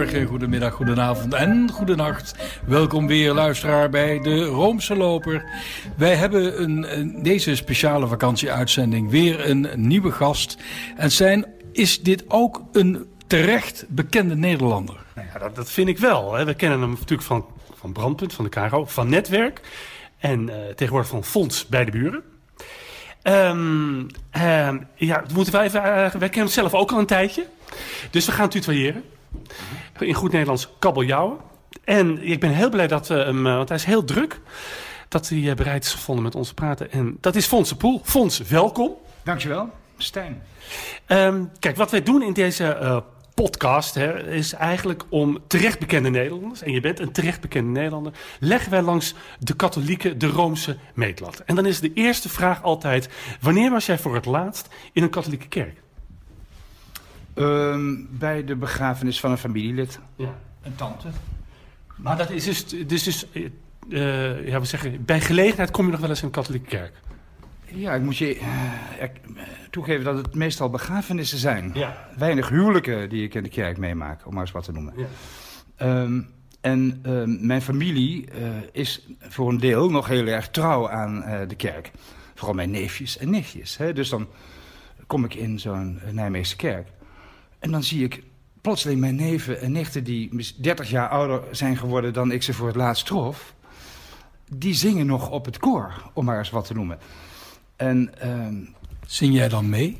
Goedemorgen, goedemiddag, goedenavond en goedenacht. Welkom weer, luisteraar, bij de Roomse Loper. Wij hebben een, deze speciale vakantieuitzending weer een nieuwe gast. En zijn, is dit ook een terecht bekende Nederlander? Nou ja, dat, dat vind ik wel. Hè. We kennen hem natuurlijk van, van Brandpunt, van de KRO, van Netwerk. En uh, tegenwoordig van Fonds bij de Buren. Um, um, ja, moeten wij, even, uh, kennen hem zelf ook al een tijdje. Dus we gaan tutoyeren. In goed Nederlands kabeljauwen. En ik ben heel blij dat we hem, want hij is heel druk, dat hij bereid is gevonden met ons te praten. En dat is Fons de Poel. Fons, welkom. Dankjewel, Stijn. Um, kijk, wat wij doen in deze uh, podcast hè, is eigenlijk om terecht bekende Nederlanders, en je bent een terecht bekende Nederlander, leggen wij langs de katholieke, de Roomse meetlat. En dan is de eerste vraag altijd, wanneer was jij voor het laatst in een katholieke kerk? Um, bij de begrafenis van een familielid. Ja. Een tante. Maar dat is dus, dus, dus uh, ja, we zeggen, bij gelegenheid kom je nog wel eens in een katholieke kerk. Ja, ik moet je uh, uh, toegeven dat het meestal begrafenissen zijn. Ja. Weinig huwelijken die ik in de kerk meemaak, om maar eens wat te noemen. Ja. Um, en um, mijn familie uh, is voor een deel nog heel erg trouw aan de kerk. Vooral mijn neefjes en nichtjes. Hè? Dus dan kom ik in zo'n Nijmeegse kerk. En dan zie ik plotseling mijn neven en nichten... die 30 jaar ouder zijn geworden dan ik ze voor het laatst trof... die zingen nog op het koor, om maar eens wat te noemen. En, um, zing jij dan mee?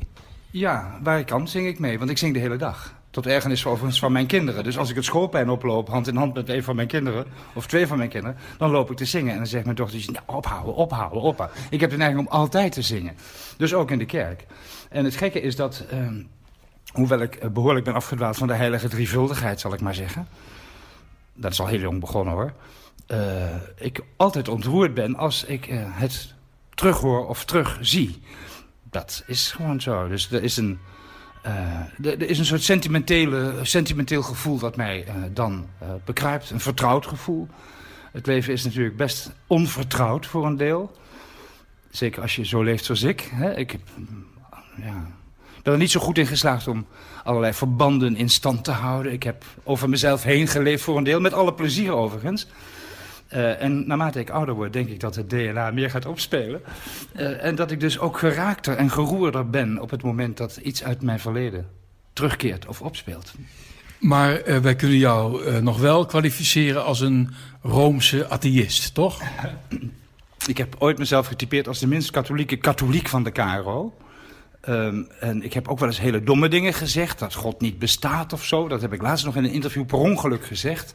Ja, waar ik kan zing ik mee, want ik zing de hele dag. Tot ergernis overigens van mijn kinderen. Dus als ik het schoolpijn oploop, hand in hand met een van mijn kinderen... of twee van mijn kinderen, dan loop ik te zingen. En dan zegt mijn dochter, nou, ophouden, ophouden, ophouden. Ik heb de neiging om altijd te zingen. Dus ook in de kerk. En het gekke is dat... Um, hoewel ik behoorlijk ben afgedwaald van de heilige drievuldigheid, zal ik maar zeggen. Dat is al heel jong begonnen, hoor. Uh, ik altijd ontroerd ben als ik uh, het terughoor of terugzie. Dat is gewoon zo. Dus er is een, uh, er is een soort sentimentele, sentimenteel gevoel dat mij dan bekruipt. Een vertrouwd gevoel. Het leven is natuurlijk best onvertrouwd voor een deel. Zeker als je zo leeft zoals ik. Hè? Ik heb, ja, ben er niet zo goed in geslaagd om allerlei verbanden in stand te houden. Ik heb over mezelf heen geleefd voor een deel, met alle plezier overigens. Uh, en naarmate ik ouder word, denk ik dat het DNA meer gaat opspelen. Uh, en dat ik dus ook geraakter en geroerder ben op het moment dat iets uit mijn verleden terugkeert of opspeelt. Maar uh, wij kunnen jou nog wel kwalificeren als een Roomse atheïst, toch? ik heb ooit mezelf getypeerd als de minst katholieke katholiek van de KRO. Um, en ik heb ook wel eens hele domme dingen gezegd. Dat God niet bestaat of zo. Dat heb ik laatst nog in een interview per ongeluk gezegd.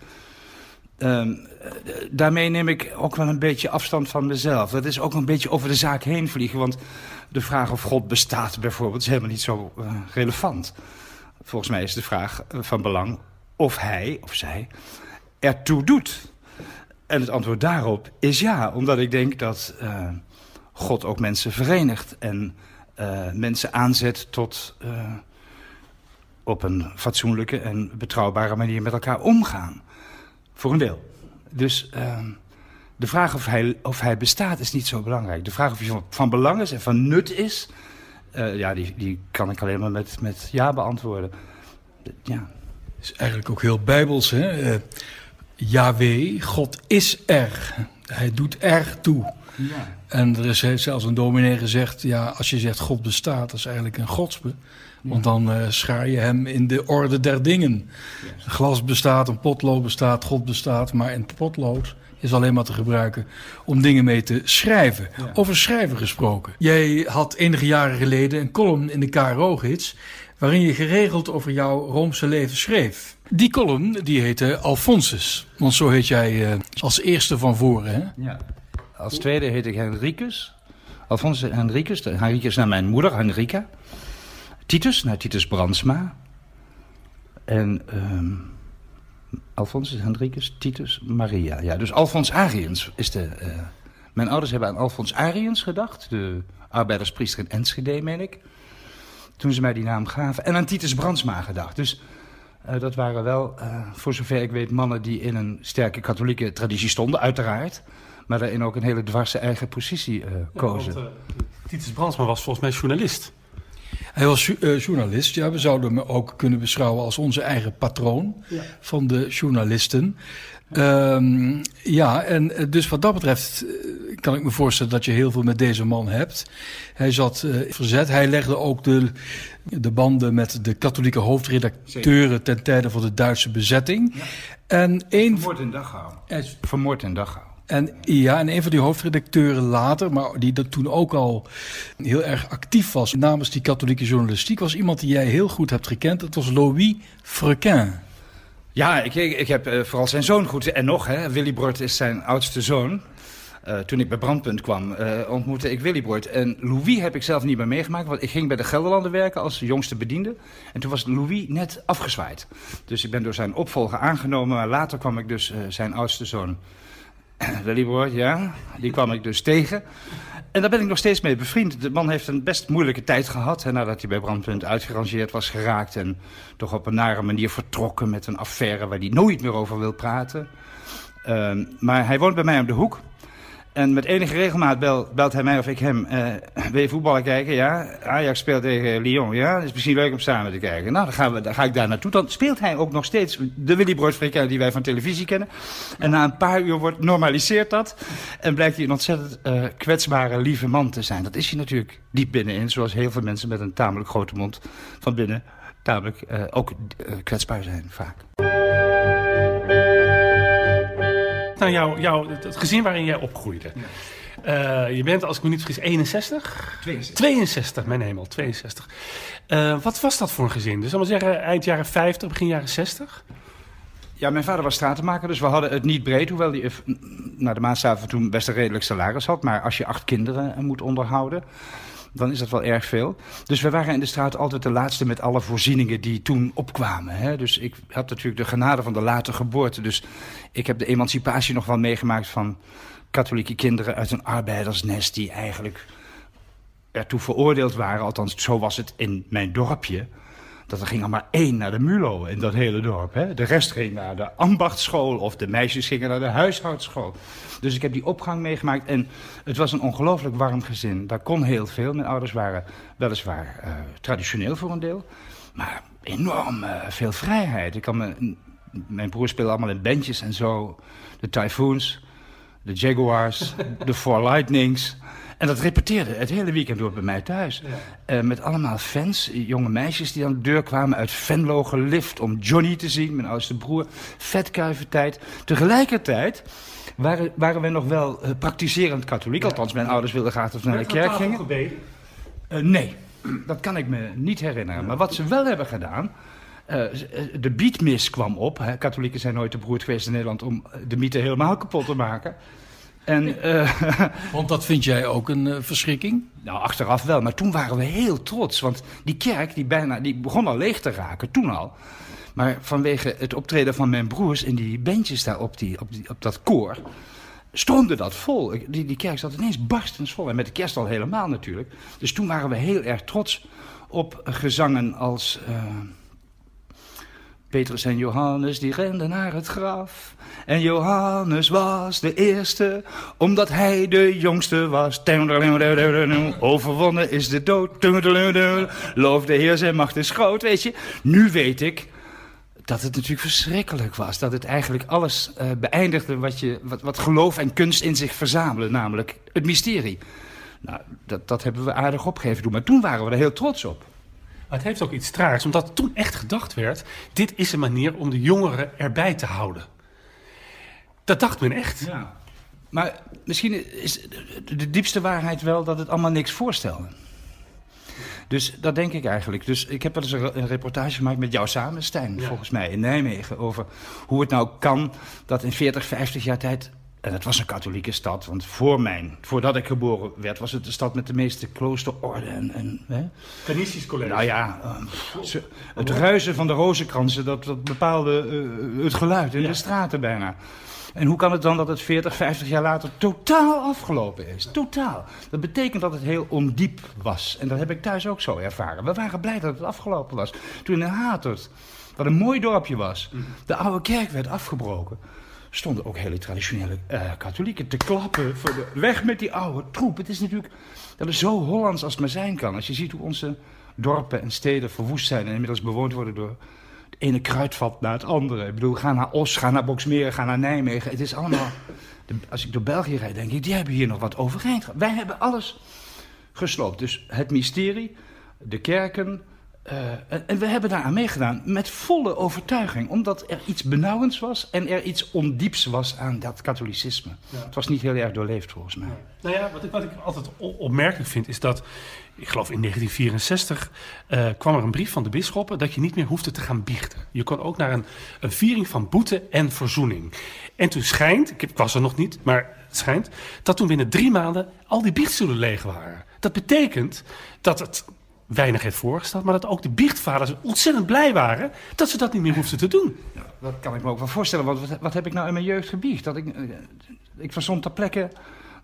Um, daarmee neem ik ook wel een beetje afstand van mezelf. Dat is ook een beetje over de zaak heen vliegen. Want de vraag of God bestaat bijvoorbeeld is helemaal niet zo uh, relevant. Volgens mij is de vraag van belang of hij of zij ertoe doet. En het antwoord daarop is ja. Omdat ik denk dat uh, God ook mensen verenigt. En uh, mensen aanzet tot uh, op een fatsoenlijke en betrouwbare manier met elkaar omgaan. Voor een deel. Dus uh, de vraag of hij, of hij bestaat is niet zo belangrijk. De vraag of hij van, belang is en van nut is, uh, ja, die, die kan ik alleen maar met, met ja beantwoorden. Ja. is eigenlijk ook heel bijbels, hè? Yahweh, God is er. Hij doet er toe. Ja. En er is heeft zelfs een dominee gezegd... ja, als je zegt God bestaat, dat is eigenlijk een godsbe. Want dan uh, schaar je hem in de orde der dingen. Yes. Een glas bestaat, een potlood bestaat, God bestaat... maar een potlood is alleen maar te gebruiken om dingen mee te schrijven. Ja. Over schrijven gesproken. Jij had enige jaren geleden een column in de KRO-gids... waarin je geregeld over jouw Roomse leven schreef. Die column die heette Alphonsus. Want zo heet jij uh, als eerste van voren, hè? Ja. Als tweede heet ik Henricus. Alphonsus Henricus. Henricus naar mijn moeder, Henrika. Titus, naar Titus Brandsma. En um, Alphonsus Henricus, Titus Maria. Ja, dus Alfons Ariens is de... Uh, mijn ouders hebben aan Alfons Ariens gedacht. De arbeiderspriester in Enschede, meen ik. Toen ze mij die naam gaven. En aan Titus Brandsma gedacht. Dus uh, dat waren wel, uh, voor zover ik weet, mannen die in een sterke katholieke traditie stonden, uiteraard maar daarin ook een hele dwarse eigen positie uh, kozen. Ja, want, uh, Titus Brandsma was volgens mij journalist. Hij was uh, journalist, ja. We zouden hem ook kunnen beschouwen als onze eigen patroon ja. van de journalisten. Um, ja, en dus wat dat betreft kan ik me voorstellen dat je heel veel met deze man hebt. Hij zat uh, verzet. Hij legde ook de, de banden met de katholieke hoofdredacteuren ten tijde van de Duitse bezetting. Ja. En een... Vermoord in Dachau. Vermoord in Dachau. En ja, en een van die hoofdredacteuren later, maar die dat toen ook al heel erg actief was namens die katholieke journalistiek, was iemand die jij heel goed hebt gekend. Dat was Louis Frequin. Ja, ik, ik heb uh, vooral zijn zoon goed. En nog, hè, Willy Brort is zijn oudste zoon. Uh, toen ik bij Brandpunt kwam, uh, ontmoette ik Willy Brort. En Louis heb ik zelf niet meer meegemaakt, want ik ging bij de Gelderlanden werken als jongste bediende. En toen was Louis net afgezwaaid. Dus ik ben door zijn opvolger aangenomen, maar later kwam ik dus zijn oudste zoon Willybrood, ja. Die kwam ik dus tegen. En daar ben ik nog steeds mee bevriend. De man heeft een best moeilijke tijd gehad. Hè, nadat hij bij Brandpunt uitgerangeerd was geraakt. En toch op een nare manier vertrokken met een affaire waar hij nooit meer over wil praten. Uh, maar hij woont bij mij om de hoek. En met enige regelmaat bel, belt hij mij of ik hem... Uh, wil je voetballen kijken? Ja. Ajax speelt tegen Lyon. Ja, is misschien leuk om samen te kijken. Nou, dan, gaan we, dan ga ik daar naartoe. Dan speelt hij ook nog steeds de Willy Brood die wij van televisie kennen. En na een paar uur wordt, normaliseert dat. En blijkt hij een ontzettend uh, kwetsbare, lieve man te zijn. Dat is hij natuurlijk diep binnenin. Zoals heel veel mensen met een tamelijk grote mond van binnen... tamelijk uh, ook kwetsbaar zijn, vaak. Naar jou, jou, het gezin waarin jij opgroeide. Uh, je bent, als ik me niet vergis, 61? 62. 62, mijn hemel, 62. Uh, wat was dat voor een gezin? Dus zal maar zeggen, eind jaren 50, begin jaren 60? Ja, mijn vader was stratenmaker, dus we hadden het niet breed. Hoewel hij naar de maatstaven toen best een redelijk salaris had. Maar als je acht kinderen moet onderhouden dan is dat wel erg veel. Dus we waren in de straat altijd de laatste met alle voorzieningen die toen opkwamen. Hè? Dus ik had natuurlijk de genade van de late geboorte. Dus ik heb de emancipatie nog wel meegemaakt van katholieke kinderen uit een arbeidersnest... die eigenlijk ertoe veroordeeld waren, althans zo was het in mijn dorpje dat er ging er maar één naar de MULO in dat hele dorp. Hè? De rest ging naar de ambachtschool of de meisjes gingen naar de huishoudschool. Dus ik heb die opgang meegemaakt en het was een ongelooflijk warm gezin. Daar kon heel veel. Mijn ouders waren weliswaar uh, traditioneel voor een deel, maar enorm uh, veel vrijheid. Ik kan me, mijn broer speelde allemaal in bandjes en zo. De Typhoons, de Jaguars, de Four Lightnings... En dat repeteerde het hele weekend door bij mij thuis. Ja. Uh, met allemaal fans, jonge meisjes die aan de deur kwamen uit Venlo gelift om Johnny te zien, mijn oudste broer. Vetkuivertijd. Tegelijkertijd waren, waren we nog wel uh, praktiserend katholiek. Ja. Althans, mijn ouders wilden graag dat we naar de kerk gingen. gebeden? Uh, nee, dat kan ik me niet herinneren. Ja. Maar wat ze wel hebben gedaan... Uh, de beatmis kwam op. Hè. Katholieken zijn nooit te beroerd geweest in Nederland om de mythe helemaal kapot te maken. En, uh, want dat vind jij ook een uh, verschrikking? Nou, achteraf wel. Maar toen waren we heel trots. Want die kerk die bijna, die begon al leeg te raken, toen al. Maar vanwege het optreden van mijn broers in die bandjes daar op, die, op, die, op dat koor... stroomde dat vol. Die, die kerk zat ineens barstens vol. En met de kerst al helemaal natuurlijk. Dus toen waren we heel erg trots op gezangen als... Uh, Petrus en Johannes die renden naar het graf. En Johannes was de eerste, omdat hij de jongste was. Overwonnen is de dood. Loof de Heer zijn macht is groot, weet je. Nu weet ik dat het natuurlijk verschrikkelijk was. Dat het eigenlijk alles uh, beëindigde wat, je, wat, wat geloof en kunst in zich verzamelen. Namelijk het mysterie. Nou, dat, dat hebben we aardig opgegeven doen. Maar toen waren we er heel trots op. Maar het heeft ook iets traars, omdat toen echt gedacht werd... dit is een manier om de jongeren erbij te houden. Dat dacht men echt. Ja. Maar misschien is de diepste waarheid wel dat het allemaal niks voorstelde. Dus dat denk ik eigenlijk. Dus ik heb wel eens een reportage gemaakt met jou samen, Stijn, ja. volgens mij, in Nijmegen. Over hoe het nou kan dat in 40, 50 jaar tijd en het was een katholieke stad, want voor mijn, voordat ik geboren werd, was het de stad met de meeste kloosterorden. En, en, hè? Canisisch college. Nou ja, uh, het ruisen van de rozenkransen, dat, dat bepaalde uh, het geluid in ja. de straten bijna. En hoe kan het dan dat het 40, 50 jaar later totaal afgelopen is? Totaal. Dat betekent dat het heel ondiep was. En dat heb ik thuis ook zo ervaren. We waren blij dat het afgelopen was. Toen in Hatert, wat een mooi dorpje was, de oude kerk werd afgebroken. Stonden ook hele traditionele uh, katholieken te klappen. Voor de, weg met die oude troep. Het is natuurlijk dat is zo Hollands als het maar zijn kan. Als je ziet hoe onze dorpen en steden verwoest zijn en inmiddels bewoond worden door het ene kruidvat naar het andere. Ik bedoel, ga naar Os, ga naar Boksmeer, ga naar Nijmegen. Het is allemaal. als ik door België rijd, denk ik, die hebben hier nog wat overeind. Wij hebben alles gesloopt. Dus het mysterie, de kerken, uh, en, we hebben daaraan meegedaan met volle overtuiging. Omdat er iets benauwends was en er iets ondieps was aan dat katholicisme. Het was niet heel erg doorleefd volgens mij. Nou ja, wat ik, wat ik altijd opmerkelijk vind is dat... Ik geloof in 1964 uh, kwam er een brief van de bisschoppen... dat je niet meer hoefde te gaan biechten. Je kon ook naar een, een viering van boete en verzoening. En toen schijnt, ik, ik was er nog niet, maar het schijnt... dat toen binnen drie maanden al die biechtstoelen leeg waren. Dat betekent dat het weinig heeft voorgesteld, maar dat ook de biechtvaders ontzettend blij waren dat ze dat niet meer hoefden te doen. Ja, dat kan ik me ook wel voorstellen, want wat, wat heb ik nou in mijn jeugd gebiecht? Dat ik, eh, ik verzond ter plekke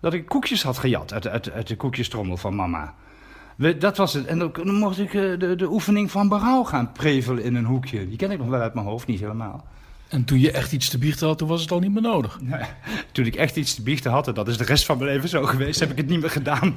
dat ik koekjes had gejat uit, uit, uit de koekjestrommel van mama. We, dat was het. En dan, mocht ik uh, de, de oefening van berouw gaan prevelen in een hoekje. Die ken ik nog wel uit mijn hoofd, niet helemaal. En toen je echt iets te biechten had, toen was het al niet meer nodig. Nee, toen ik echt iets te biechten had, en dat is de rest van mijn leven zo geweest, heb ik het niet meer gedaan.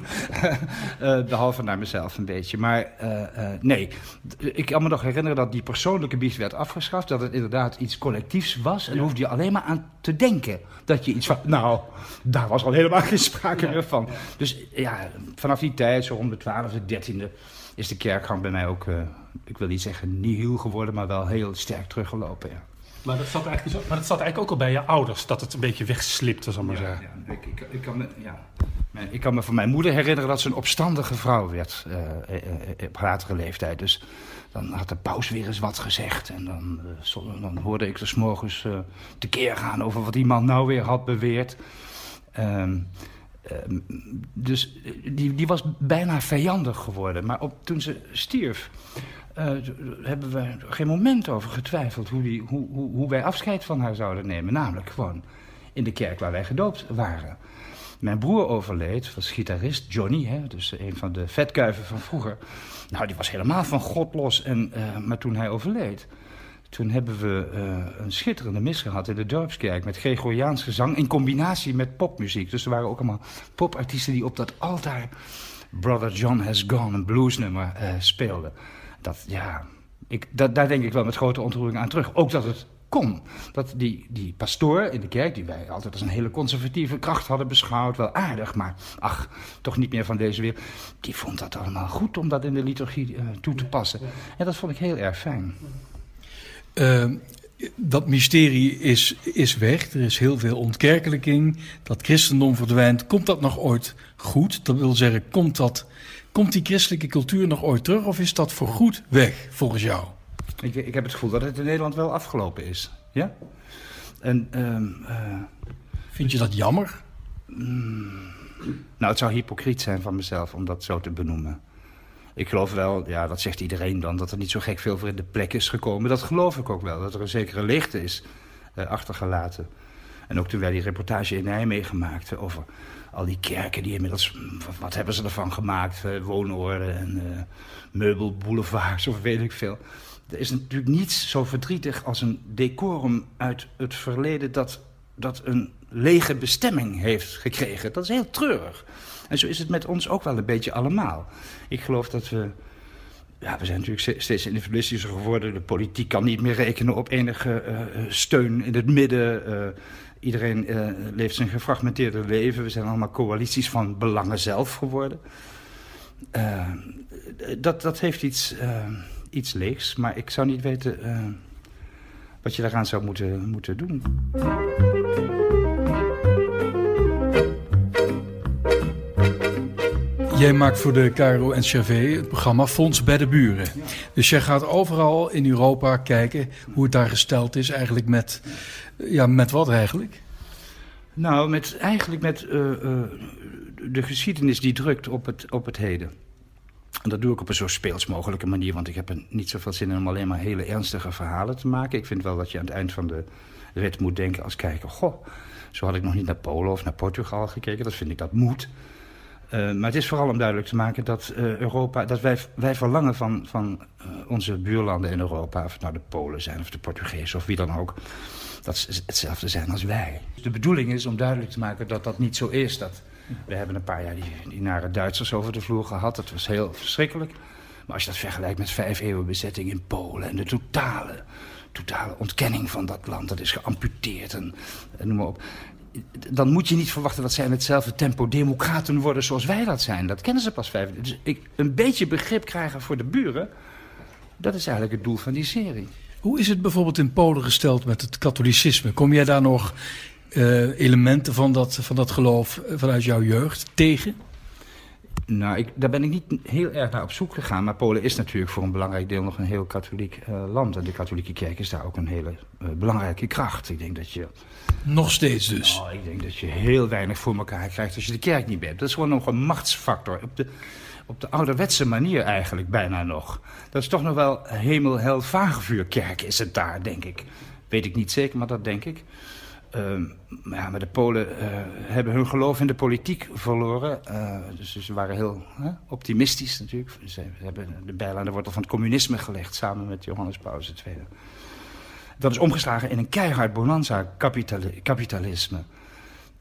uh, behalve naar mezelf een beetje. Maar uh, uh, nee, ik kan me nog herinneren dat die persoonlijke biecht werd afgeschaft. Dat het inderdaad iets collectiefs was. En ja. hoefde je alleen maar aan te denken. Dat je iets van, nou, daar was al helemaal geen sprake ja. meer van. Dus ja, vanaf die tijd, zo rond de twaalfde, dertiende, is de kerkgang bij mij ook, ik wil niet zeggen nihil geworden, maar wel heel sterk teruggelopen. Ja. Maar dat, zat eigenlijk, maar dat zat eigenlijk ook al bij je ouders, dat het een beetje wegslipte, zal maar ja, zeggen. Ja, ik, ik, ik, kan me, ja. ik kan me van mijn moeder herinneren dat ze een opstandige vrouw werd uh, uh, op latere leeftijd. Dus dan had de paus weer eens wat gezegd. En dan, uh, dan hoorde ik dus morgens uh, tekeer gaan over wat die man nou weer had beweerd. Um, um, dus die, die was bijna vijandig geworden. Maar op, toen ze stierf, uh, hebben we geen moment over getwijfeld hoe, die, hoe, hoe, hoe, wij afscheid van haar zouden nemen. Namelijk gewoon in de kerk waar wij gedoopt waren. Mijn broer overleed, was gitarist Johnny, hè, dus een van de vetkuiven van vroeger. Nou, die was helemaal van God los. En, uh, maar toen hij overleed, toen hebben we uh, een schitterende mis gehad in de dorpskerk... met Gregoriaans gezang in combinatie met popmuziek. Dus er waren ook allemaal popartiesten die op dat altaar... Brother John Has Gone, een bluesnummer, speelden dat, ja, ik, dat, daar denk ik wel met grote ontroering aan terug. Ook dat het kon. Dat die, die pastoor in de kerk, die wij altijd als een hele conservatieve kracht hadden beschouwd, wel aardig, maar ach, toch niet meer van deze wereld. Die vond dat allemaal goed om dat in de liturgie uh, toe te passen. En dat vond ik heel erg fijn. Uh, dat mysterie is, is weg. Er is heel veel ontkerkelijking. Dat christendom verdwijnt. Komt dat nog ooit goed? Dat wil zeggen, komt dat Komt die christelijke cultuur nog ooit terug of is dat voorgoed weg, volgens jou? Ik, ik heb het gevoel dat het in Nederland wel afgelopen is. Ja? En, um, uh, Vind je dat jammer? Mm, nou, het zou hypocriet zijn van mezelf om dat zo te benoemen. Ik geloof wel, ja, dat zegt iedereen dan, dat er niet zo gek veel voor in de plek is gekomen. Dat geloof ik ook wel, dat er een zekere leegte is uh, achtergelaten. En ook toen wij die reportage in Nijmegen maakten over al die kerken die inmiddels, wat hebben ze ervan gemaakt? Uh, woonorden en uh, meubelboulevards of weet ik veel. Er is natuurlijk niets zo verdrietig als een decorum uit het verleden dat, dat een lege bestemming heeft gekregen. Dat is heel treurig. En zo is het met ons ook wel een beetje allemaal. Ik geloof dat we ja, we zijn natuurlijk steeds individualistischer geworden. De politiek kan niet meer rekenen op enige uh, steun in het midden. Uh, Iedereen leeft zijn gefragmenteerde leven. We zijn allemaal coalities van belangen zelf geworden. Dat, dat heeft iets, iets leegs, maar ik zou niet weten wat je daaraan zou moeten, moeten doen. Jij maakt voor de KRO NCRV het programma Fonds bij de Buren. Ja. Dus jij gaat overal in Europa kijken hoe het daar gesteld is eigenlijk met ja, met wat eigenlijk? Nou, met, eigenlijk met uh, uh, de geschiedenis die drukt op het, op het heden. En dat doe ik op een zo speels mogelijke manier, want ik heb er niet zoveel zin in om alleen maar hele ernstige verhalen te maken. Ik vind wel dat je aan het eind van de rit moet denken als kijker, goh, zo had ik nog niet naar Polen of naar Portugal gekeken, dat vind ik dat moet. Uh, maar het is vooral om duidelijk te maken dat uh, Europa, dat wij, wij verlangen van, van uh, onze buurlanden in Europa, of het nou de Polen zijn of de Portugezen of wie dan ook, dat ze hetzelfde zijn als wij. De bedoeling is om duidelijk te maken dat dat niet zo is. Dat, we hebben een paar jaar die, nare Duitsers over de vloer gehad, dat was heel verschrikkelijk. Maar als je dat vergelijkt met vijf eeuwen bezetting in Polen en de totale, totale ontkenning van dat land, dat is geamputeerd en, noem maar op dan moet je niet verwachten dat zij in hetzelfde tempo democraten worden zoals wij dat zijn. Dat kennen ze pas vijf. Dus ik, een beetje begrip krijgen voor de buren, dat is eigenlijk het doel van die serie. Hoe is het bijvoorbeeld in Polen gesteld met het katholicisme? Kom jij daar nog uh, elementen van dat, van dat geloof vanuit jouw jeugd tegen? Nou, ik, daar ben ik niet heel erg naar op zoek gegaan. Maar Polen is natuurlijk voor een belangrijk deel nog een heel katholiek uh, land. En de katholieke kerk is daar ook een hele uh, belangrijke kracht. Ik denk dat je... Nog steeds dus? Nou, ik denk dat je heel weinig voor elkaar krijgt als je de kerk niet bent. Dat is gewoon nog een machtsfactor. Op de, op de ouderwetse manier eigenlijk bijna nog. Dat is toch nog wel hemel, hel, vagevuurkerk is het daar, denk ik. Weet ik niet zeker, maar dat denk ik. Uh, ja, maar de Polen uh, hebben hun geloof in de politiek verloren. Uh, dus ze waren heel optimistisch natuurlijk. Ze hebben de bijl aan de wortel van het communisme gelegd... samen met Johannes Paulus II. Dat is omgeslagen in een keihard bonanza-kapitalisme.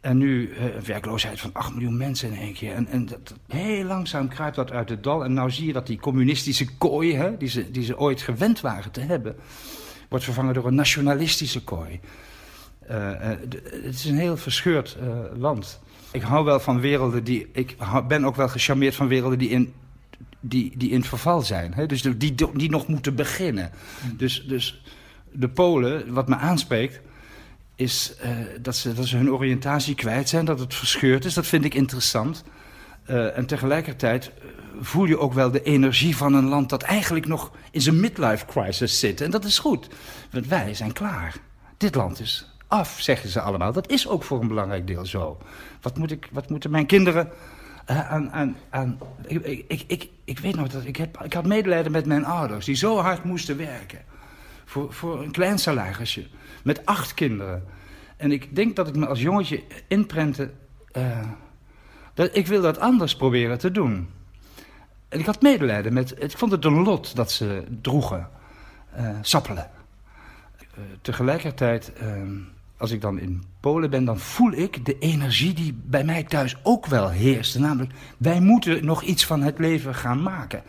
En nu een werkloosheid van 8 miljoen mensen in één keer. En, en dat, heel langzaam kruipt dat uit het dal. En nou zie je dat die communistische kooi... Hè, die, ze, die ze ooit gewend waren te hebben... wordt vervangen door een nationalistische kooi... Uh, uh, het is een heel verscheurd uh, land. Ik hou wel van werelden die... Ik ben ook wel gecharmeerd van werelden die in, die, die in verval zijn. Hè? Dus die, die nog moeten beginnen. Mm. Dus, dus de Polen, wat me aanspreekt... is dat, ze, dat ze hun oriëntatie kwijt zijn, dat het verscheurd is. Dat vind ik interessant. en tegelijkertijd voel je ook wel de energie van een land... dat eigenlijk nog in zijn midlife crisis zit. En dat is goed, want wij zijn klaar. Dit land is af, zeggen ze allemaal. Dat is ook voor een belangrijk deel zo. Wat, moet ik, wat moeten mijn kinderen uh, aan... aan, aan ik, ik, ik, ik weet nog dat ik, ik had medelijden met mijn ouders... die zo hard moesten werken. Voor, voor een klein salarisje. Met acht kinderen. En ik denk dat ik me als jongetje inprentte... Uh, dat ik wil dat anders proberen te doen. En ik had medelijden met... Ik vond het een lot dat ze droegen. Uh, sappelen. tegelijkertijd ehm, als ik dan in Polen ben, dan voel ik de energie die bij mij thuis ook wel heerst. Namelijk, wij moeten nog iets van het leven gaan maken.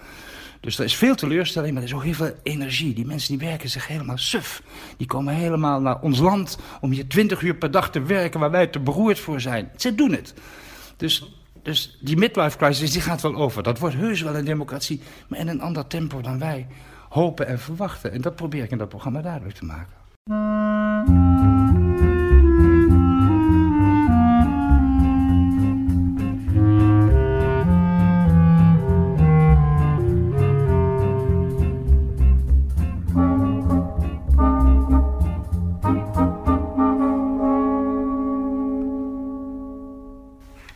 Dus er is veel teleurstelling, maar er is ook heel veel energie. Die mensen die werken zich helemaal suf. Die komen helemaal naar ons land om hier twintig uur per dag te werken... waar wij te beroerd voor zijn. Ze doen het. Dus, dus die midlife crisis die gaat wel over. Dat wordt heus wel een democratie, maar in een ander tempo dan wij hopen en verwachten. En dat probeer ik in dat programma duidelijk te maken.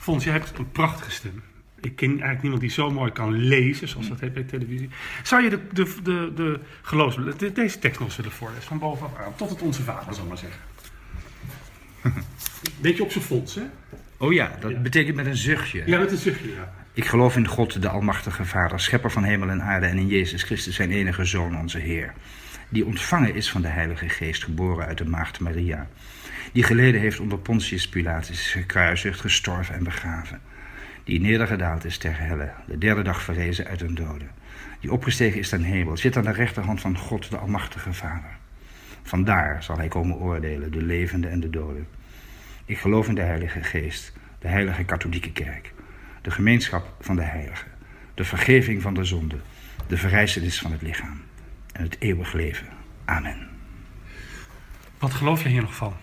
Fons, jij hebt een prachtige stem. Ik ken eigenlijk niemand die zo mooi kan lezen, zoals dat heet bij televisie. Zou je de, de, de, de geloofs, de, deze tekst nog zullen voorlezen, van bovenaf aan, tot het Onze Vader, zal ik maar zeggen. Beetje op zijn Fons, hè? Oh ja, dat ja. betekent met een zuchtje. Ja, met een zuchtje, ja. Ik geloof in God, de Almachtige Vader, schepper van hemel en aarde, en in Jezus Christus, zijn enige Zoon, onze Heer. Die ontvangen is van de Heilige Geest, geboren uit de Maagd Maria die geleden heeft onder Pontius Pilatus, is gekruisigd, gestorven en begraven. Die nedergedaald is ter helle, de derde dag verrezen uit een doden. Die opgestegen is ten hemel, zit aan de rechterhand van God, de Almachtige Vader. Vandaar zal hij komen oordelen, de levenden en de doden. Ik geloof in de Heilige Geest, de Heilige Katholieke Kerk, de gemeenschap van de Heiligen, de vergeving van de zonde, de verrijzenis van het lichaam en het eeuwig leven. Amen. Wat geloof jij hier nog van?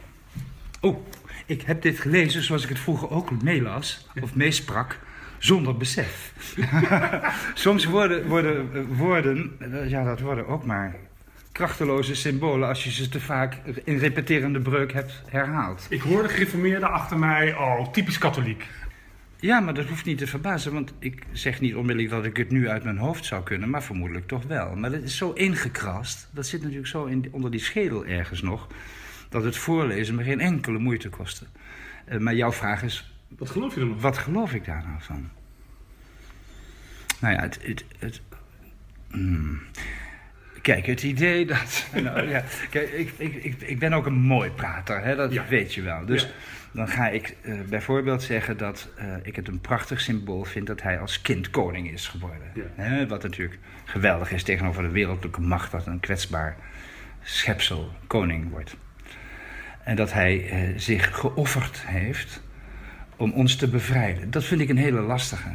Oh, ik heb dit gelezen zoals ik het vroeger ook meelas of meesprak, zonder besef. Soms worden, worden woorden, ja, dat worden ook maar krachteloze symbolen als je ze te vaak in repeterende breuk hebt herhaald. Ik hoorde gereformeerden achter mij, oh, typisch katholiek. Ja, maar dat hoeft niet te verbazen, want ik zeg niet onmiddellijk dat ik het nu uit mijn hoofd zou kunnen, maar vermoedelijk toch wel. Maar dat is zo ingekrast, dat zit natuurlijk zo in, onder die schedel ergens nog dat het voorlezen me geen enkele moeite kostte. Uh, maar jouw vraag is... Wat geloof je dan nog? Wat geloof ik daar nou van? Nou ja, het... het, het hmm. Kijk, het idee dat... Nou, ja, kijk, ik, ik, ik, ik ben ook een mooi prater, hè, dat Ja. weet je wel. Dus Ja. dan ga ik eh, bijvoorbeeld zeggen dat eh, ik het een prachtig symbool vind... dat hij als kind koning is geworden. Hè, wat natuurlijk geweldig is tegenover de wereldlijke macht... dat een kwetsbaar schepsel koning wordt. En dat hij eh, zich geofferd heeft om ons te bevrijden. Dat vind ik een hele lastige.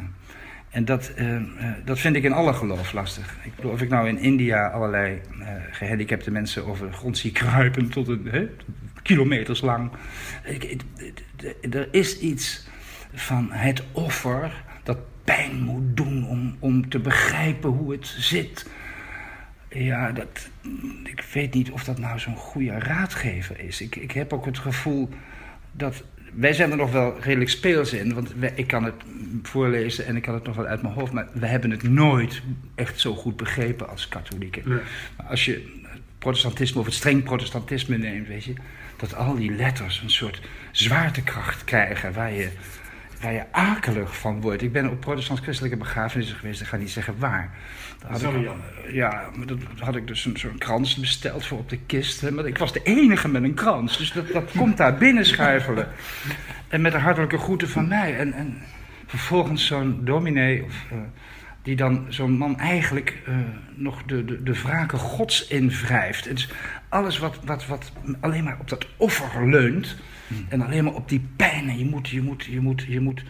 En dat, eh, eh, dat vind ik in alle geloof lastig. Ik bedoel, of ik nou in India allerlei eh, gehandicapte mensen over de grond zie kruipen tot een hè, kilometers lang. Ik, er is iets van het offer dat pijn moet doen om, om te begrijpen hoe het zit. Ja, dat, ik weet niet of dat nou zo'n goede raadgever is. Ik, ik heb ook het gevoel dat. Wij zijn er nog wel redelijk speels in, want wij- ik kan het voorlezen en ik kan het nog wel uit mijn hoofd, maar we hebben het nooit echt zo goed begrepen als katholieken. Nee. Maar als je het protestantisme of het streng protestantisme neemt, weet je, dat al die letters een soort zwaartekracht krijgen waar je, waar je akelig van wordt. Ik ben op protestants-christelijke begrafenissen geweest, ik ga niet zeggen waar. Daar had Dat is ik- ja, dat had ik dus een zo'n krans besteld voor op de kist. Hè, maar ik was de enige met een krans, dus dat, dat komt daar binnen schuifelen. En met de hartelijke groeten van mij. En, en vervolgens zo'n dominee, of, eh, die dan zo'n man eigenlijk eh, nog de, de, de wraken gods invrijft. En dus alles wat, wat, wat alleen maar op dat offer leunt. En alleen maar op die pijn. En je moet, je moet, je moet, je moet,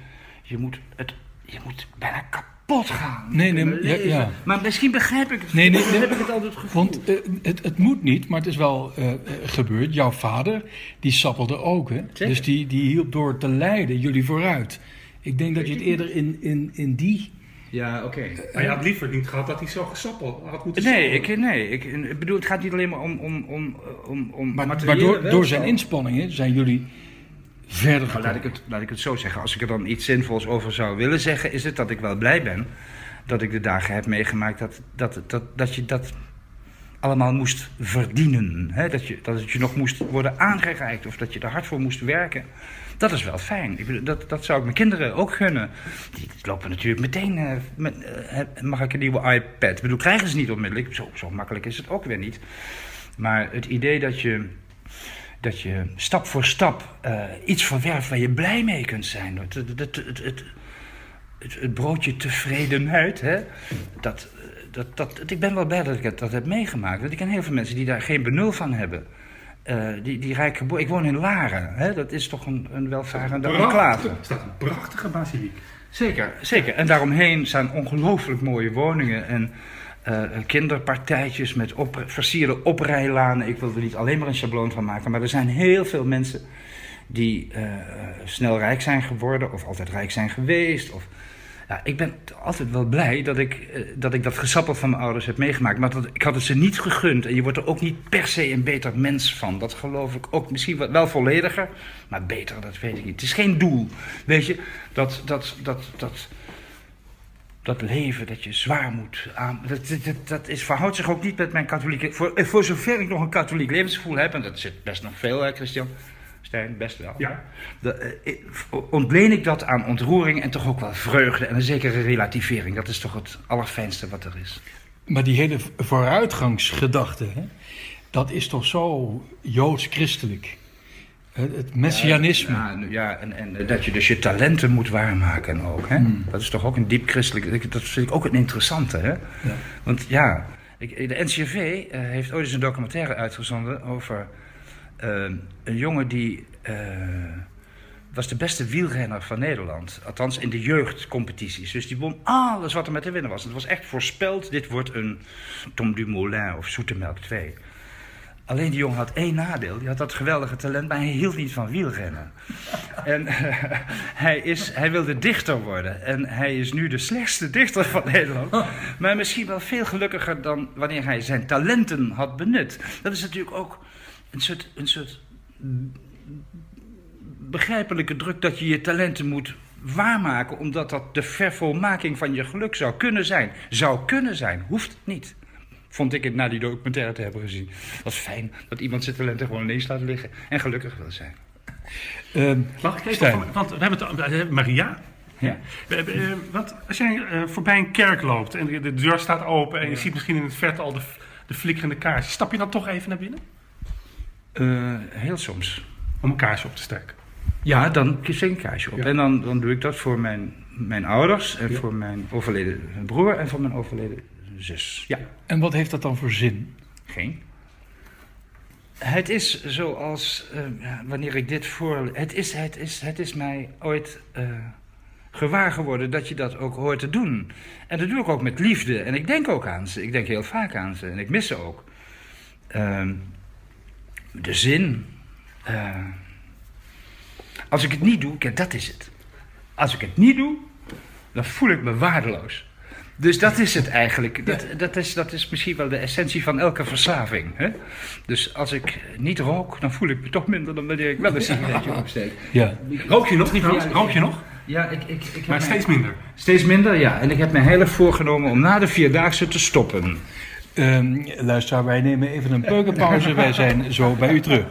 je moet, het, je moet bijna kapot gaan. Nee, nee, ja. Maar misschien begrijp ik het. Nee, nee, nee. heb ik het altijd het gevoel. Want eh, het, het moet niet, maar het is wel eh, eh, gebeurd. Jouw vader, die sappelde ook. Hè? Zeker. Dus die, die hielp door te leiden jullie vooruit. Ik denk dat je het eerder in, in, in die... Ja, oké. Maar je had liever niet gehad dat hij zo gesappeld had moeten Nee, ik, nee ik, ik bedoel, het gaat niet alleen maar om, om, om, om, om Maar, maar door, door zijn inspanningen zijn jullie verder Nou, gekomen. laat, ik het, laat ik het zo zeggen. Als ik er dan iets zinvols over zou willen zeggen, is het dat ik wel blij ben dat ik de dagen heb meegemaakt dat, dat, dat, dat je dat allemaal moest verdienen. Hè? Dat, je, dat het je nog moest worden aangereikt of dat je er hard voor moest werken. Dat is wel fijn. Ik bedoel, dat, dat zou ik mijn kinderen ook gunnen. Die lopen natuurlijk meteen. eh, eh, mag ik een nieuwe iPad? Ik bedoel, krijgen ze niet onmiddellijk. Zo, zo makkelijk is het ook weer niet. Maar het idee dat je dat je stap voor stap eh, iets verwerft waar je blij mee kunt zijn. Het, het, het, het, het, broodje tevredenheid, hè? Dat, dat, dat, ik ben wel blij dat ik dat heb meegemaakt. Want ik ken heel veel mensen die daar geen benul van hebben. Eh, die, die rijk gebo- Ik woon in Laren, hè? dat is toch een, een welvarende enclave. Er staat een prachtige basiliek. Zeker, zeker. En daaromheen staan ongelooflijk mooie woningen en eh, kinderpartijtjes met op, versierde oprijlanen. Ik wil er niet alleen maar een schabloon van maken, maar er zijn heel veel mensen die eh, snel rijk zijn geworden of altijd rijk zijn geweest. Of, ja, ik ben altijd wel blij dat ik, eh, dat ik dat gesappel van mijn ouders heb meegemaakt. Maar dat, ik had het ze niet gegund. En je wordt er ook niet per se een beter mens van. Dat geloof ik ook. Misschien wel vollediger, maar beter, dat weet ik niet. Het is geen doel. Weet je, dat, dat, dat, dat, dat leven dat je zwaar moet aan. Dat, dat, dat, dat is, verhoudt zich ook niet met mijn katholieke. Voor, eh, voor zover ik nog een katholiek levensgevoel heb, en dat zit best nog veel, hè, Christian? Stijn, best wel. Ja. De, eh, ontleen ik dat aan ontroering en toch ook wel vreugde en een zekere relativering. Dat is toch het allerfijnste wat er is. Maar die hele vooruitgangsgedachte, hè, dat is toch zo joods-christelijk. Het, messianisme. Ja, nu- ja en, en eh, dat je dus je talenten moet waarmaken ook. Hè? Dat is toch ook een diep christelijk. Dat vind ik ook een interessante. Hè? Ja. Want ja, ik, de NCRV eh, heeft ooit eens een documentaire uitgezonden over een jongen die. eh, was de beste wielrenner van Nederland. Althans in de jeugdcompetities. Dus die won alles wat er met te winnen was. Het was echt voorspeld: dit wordt een Tom Dumoulin of Zoetemelk 2. Alleen die jongen had één nadeel. Die had dat geweldige talent, maar hij hield niet van wielrennen. En eh, hij, is, hij wilde dichter worden. En hij is nu de slechtste dichter van Nederland. Maar misschien wel veel gelukkiger dan wanneer hij zijn talenten had benut. Dat is natuurlijk ook een soort, een soort begrijpelijke druk dat je je talenten moet waarmaken. Omdat dat de vervolmaking van je geluk zou kunnen zijn. Zou kunnen zijn, hoeft niet. Vond ik het na die documentaire te hebben gezien. Dat is fijn dat iemand zijn talenten gewoon ineens laat liggen en gelukkig wil zijn. Ehm, Mag ik even? Stijn. van- Want we hebben het, Maria. Ja. Eh, wat, als jij eh, voorbij een kerk loopt en de, de deur staat open en je ziet misschien in het verte al de, de flikkerende kaars, stap je dan toch even naar binnen? Eh, heel soms. Om een kaarsje op te steken. Ja, dan zet ik een kaarsje op. Ja. En dan, dan doe ik dat voor mijn, mijn ouders, en Ja. voor mijn overleden broer en voor mijn overleden zus. Ja, En wat heeft dat dan voor zin? geen. Het is zoals eh, wanneer ik dit voor. Het is, het is, het is mij ooit eh, gewaar geworden dat je dat ook hoort te doen. En dat doe ik ook met liefde. En ik denk ook aan ze. Ik denk heel vaak aan ze. En ik mis ze ook. Ehm, de zin. eh, als ik het niet doe, kijk, dat is het. Als ik het niet doe, dan voel ik me waardeloos. Dus dat is het eigenlijk. Dat, dat, is, dat is misschien wel de essentie van elke verslaving. Hè? Dus als ik niet rook, dan voel ik me toch minder dan wanneer ik wel een sigaretje opsteek. Ja. Rook je nog, niet? Rook je nog? Ja, ik, ik, ik heb Maar steeds minder. Steeds minder, ja. En ik heb me heilig voorgenomen om na de Vierdaagse te stoppen. Ehm luisteraar, wij nemen even een peukenpauze. wij zijn zo bij u terug.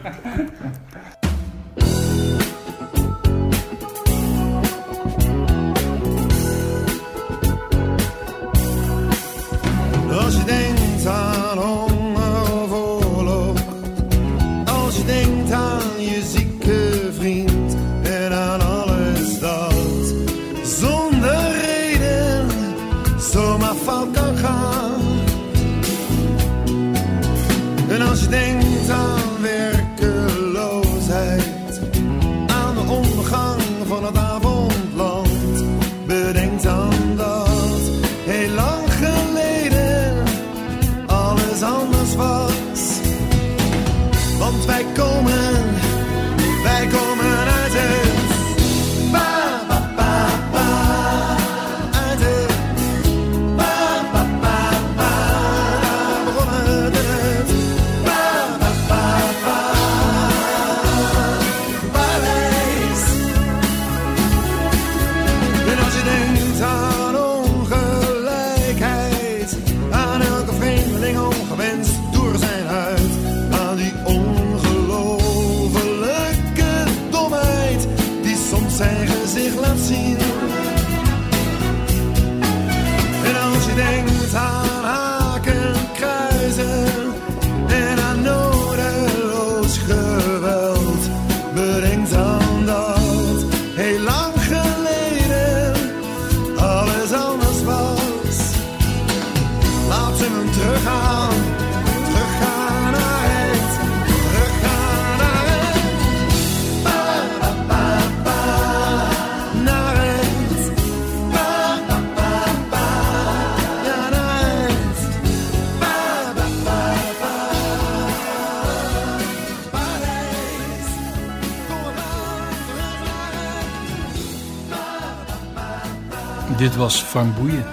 Dit was Frank Boeien.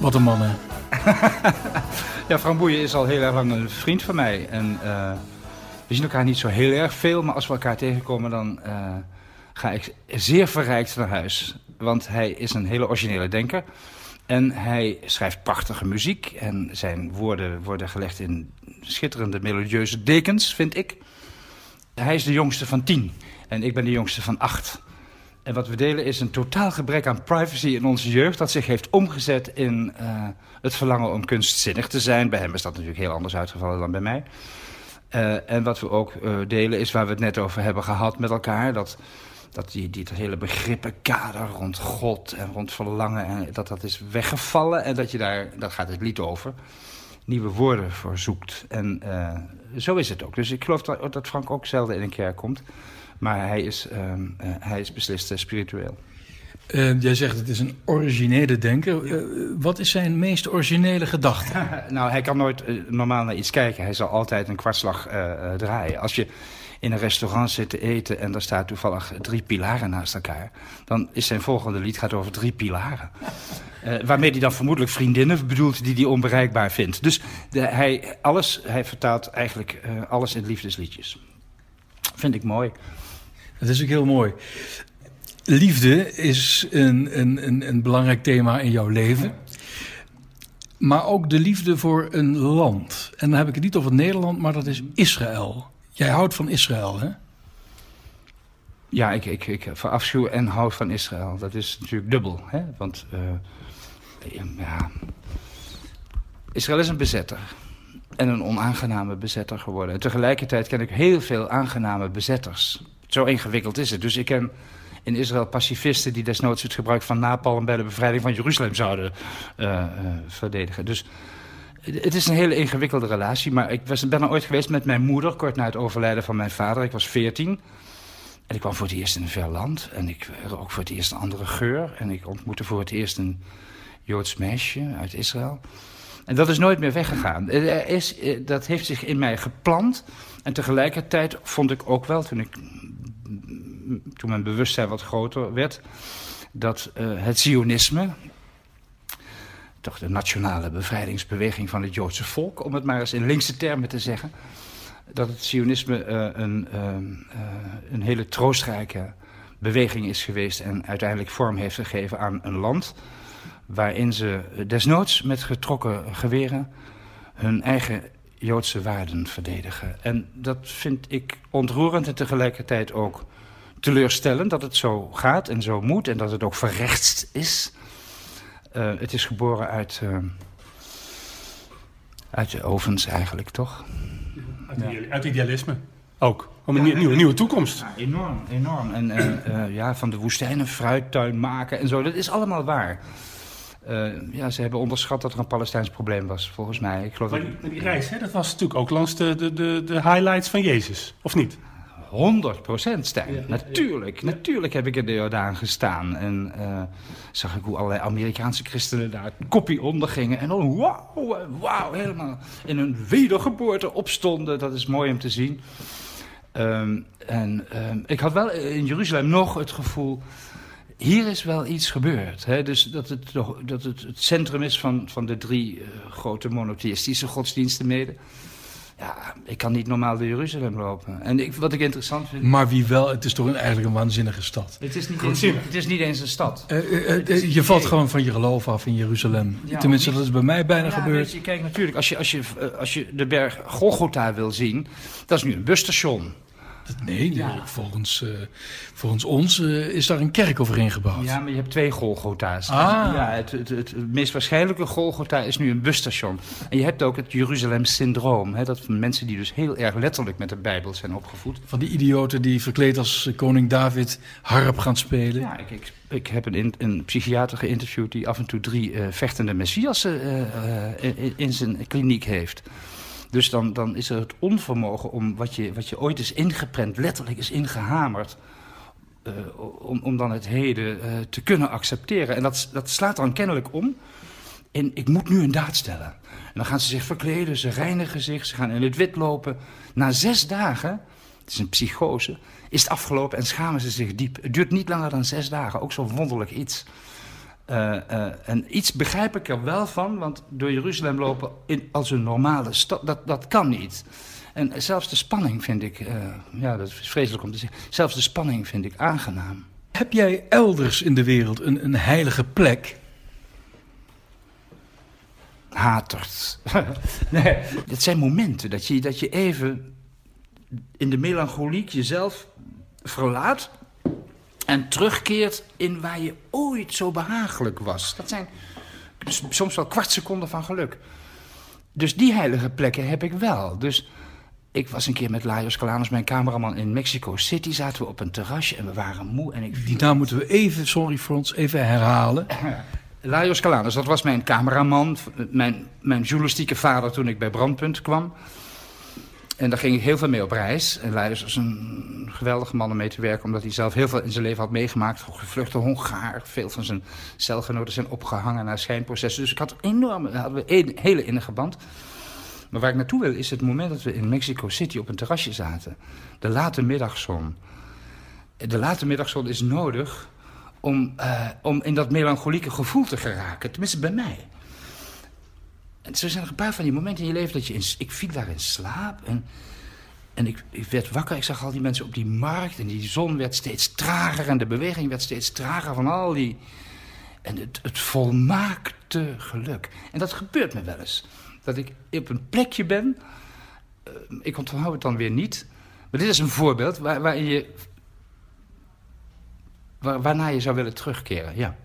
Wat een man, hè? Ja, Frank Boeien is al heel erg lang een vriend van mij. En eh, we zien elkaar niet zo heel erg veel, maar als we elkaar tegenkomen, dan eh, ga ik zeer verrijkt naar huis. Want hij is een hele originele denker. En hij schrijft prachtige muziek. En zijn woorden worden gelegd in schitterende melodieuze dekens, vind ik. Hij is de jongste van tien. En ik ben de jongste van acht. En wat we delen is een totaal gebrek aan privacy in onze jeugd... dat zich heeft omgezet in eh, het verlangen om kunstzinnig te zijn. Bij hem is dat natuurlijk heel anders uitgevallen dan bij mij. Eh, en wat we ook eh, delen is waar we het net over hebben gehad met elkaar... dat, dat die, die, dat hele begrippenkader rond God en rond verlangen... En dat dat is weggevallen en dat je daar, daar gaat het lied over... nieuwe woorden voor zoekt. En zo is het ook. Dus ik geloof dat, dat Frank ook zelden in een kerk komt... Maar hij is, ehm, eh, hij is beslist eh, spiritueel. Eh, jij zegt het is een originele denker. Eh, wat is zijn meest originele gedachte? nou, hij kan nooit normaal naar iets kijken. Hij zal altijd een kwartslag draaien. Als je in een restaurant zit te eten en daar staat toevallig drie pilaren naast elkaar... dan is zijn volgende lied gaat over drie pilaren. Waarmee hij dan vermoedelijk vriendinnen bedoelt die hij onbereikbaar vindt. Dus de, hij, alles, hij vertaalt eigenlijk alles in liefdesliedjes. Vind ik mooi. Dat is ook heel mooi. Liefde is een, een, een, een belangrijk thema in jouw leven. Maar ook de liefde voor een land. En dan heb ik het niet over Nederland, maar dat is Israël. Jij houdt van Israël, hè? Ja, ik, ik, ik verafschuw en hou van Israël. Dat is natuurlijk dubbel. Hè? Want uh, ja, Israël is een bezetter. En een onaangename bezetter geworden. En tegelijkertijd ken ik heel veel aangename bezetters. Zo ingewikkeld is het. Dus ik ken in Israël pacifisten die desnoods het gebruik van napalm bij de bevrijding van Jeruzalem zouden uh, uh, verdedigen. Dus het is een hele ingewikkelde relatie. Maar ik was, ben er ooit geweest met mijn moeder, kort na het overlijden van mijn vader. Ik was veertien. En ik kwam voor het eerst in een ver land. En ik ook voor het eerst een andere geur. En ik ontmoette voor het eerst een Joods meisje uit Israël. En dat is nooit meer weggegaan. Er is, dat heeft zich in mij geplant. En tegelijkertijd vond ik ook wel, toen, ik, toen mijn bewustzijn wat groter werd... dat uh, het Zionisme, toch de nationale bevrijdingsbeweging van het Joodse volk... om het maar eens in linkse termen te zeggen dat het Zionisme uh, een, uh, een hele troostrijke beweging is geweest en uiteindelijk vorm heeft gegeven aan een land waarin ze desnoods met getrokken geweren hun eigen Joodse waarden verdedigen. En dat vind ik ontroerend en tegelijkertijd ook teleurstellend dat het zo gaat en zo moet en dat het ook verrechtst is. Uh, het is geboren uit, uh, uit de ovens eigenlijk, toch? Uit, ja. uit idealisme ook. Om een ja, nieuwe, nieuwe toekomst. Ja, enorm, enorm. En uh, ja, van de woestijn een fruittuin maken en zo. Dat is allemaal waar. Uh, ja, ze hebben onderschat dat er een Palestijns probleem was, volgens mij. Ik geloof maar, die, die reis, hè, dat was natuurlijk ook langs de, de, de, de highlights van Jezus, of niet? 100 procent, Stijn. Ja, natuurlijk. Ja. Natuurlijk heb ik in de Jordaan gestaan. En uh, zag ik hoe allerlei Amerikaanse christenen daar kopie onder gingen. En dan wauw, wauw, helemaal in hun wedergeboorte opstonden. Dat is mooi om te zien. Um, en um, ik had wel in Jeruzalem nog het gevoel... Hier is wel iets gebeurd. Hè? Dus dat het, dat het het centrum is van, van de drie uh, grote monotheïstische godsdiensten mede. Ja, ik kan niet normaal door Jeruzalem lopen. En ik, wat ik interessant vind... Maar wie wel, het is toch een, eigenlijk een waanzinnige stad. Het is niet, eens, het is niet eens een stad. Uh, uh, uh, je valt gewoon van je geloof af in Jeruzalem. Ja, Tenminste, niet, dat is bij mij bijna ja, gebeurd. Weet je, kijk, natuurlijk, als je, als, je, als je de berg Golgotha wil zien... dat is nu een busstation. Nee, ja. volgens, uh, volgens ons uh, is daar een kerk overheen gebouwd. Ja, maar je hebt twee Golgotha's. Ah. Ja, het, het, het, meest waarschijnlijke Golgotha is nu een busstation. En je hebt ook het Jeruzalem-syndroom. Dat van mensen die dus heel erg letterlijk met de Bijbel zijn opgevoed. Van die idioten die verkleed als koning David harp gaan spelen. Ja, ik, ik, ik heb een, een psychiater geïnterviewd die af en toe drie uh, vechtende messiassen in, in zijn kliniek heeft. Dus dan, dan is er het onvermogen om wat je, wat je ooit is ingeprent, letterlijk is ingehamerd. Uh, om, om dan het heden uh, te kunnen accepteren. En dat, dat slaat dan kennelijk om. En ik moet nu een daad stellen. En dan gaan ze zich verkleden, ze reinigen zich, ze gaan in het wit lopen. Na zes dagen, het is een psychose, is het afgelopen en schamen ze zich diep. Het duurt niet langer dan zes dagen, ook zo'n wonderlijk iets. Uh, uh, en iets begrijp ik er wel van, want door Jeruzalem lopen in, als een normale stad, dat, dat kan niet. En zelfs de spanning vind ik, uh, ja, dat is vreselijk om te zeggen, zelfs de spanning vind ik aangenaam. Heb jij elders in de wereld een, een heilige plek? Hatert. nee, het zijn momenten dat je, dat je even in de melancholiek jezelf verlaat en terugkeert in waar je ooit zo behagelijk was. Dat zijn soms wel kwart seconden van geluk. Dus die heilige plekken heb ik wel. Dus ik was een keer met Lajos Calanos, mijn cameraman, in Mexico City. Zaten we op een terrasje en we waren moe. En ik Die naam moeten we even, sorry voor ons, even herhalen. Lajos Calanos, dat was mijn cameraman, mijn, mijn journalistieke vader toen ik bij Brandpunt kwam. En daar ging ik heel veel mee op reis. En Leiders was een geweldige man om mee te werken... omdat hij zelf heel veel in zijn leven had meegemaakt. Gevluchte Hongaar. Veel van zijn celgenoten zijn opgehangen naar schijnprocessen. Dus ik had enorm, hadden we een hele innige band. Maar waar ik naartoe wil is het moment dat we in Mexico City op een terrasje zaten. De late middagzon. De late middagzon is nodig om, uh, om in dat melancholieke gevoel te geraken. Tenminste bij mij. En zo zijn er een paar van die momenten in je leven dat je... In, ik viel daar in slaap en, en ik, ik werd wakker. Ik zag al die mensen op die markt en die zon werd steeds trager... en de beweging werd steeds trager van al die... En het, het volmaakte geluk. En dat gebeurt me wel eens. Dat ik op een plekje ben... Uh, ik onthoud het dan weer niet... Maar dit is een voorbeeld waar, waarin je waar, waarna je zou willen terugkeren, ja.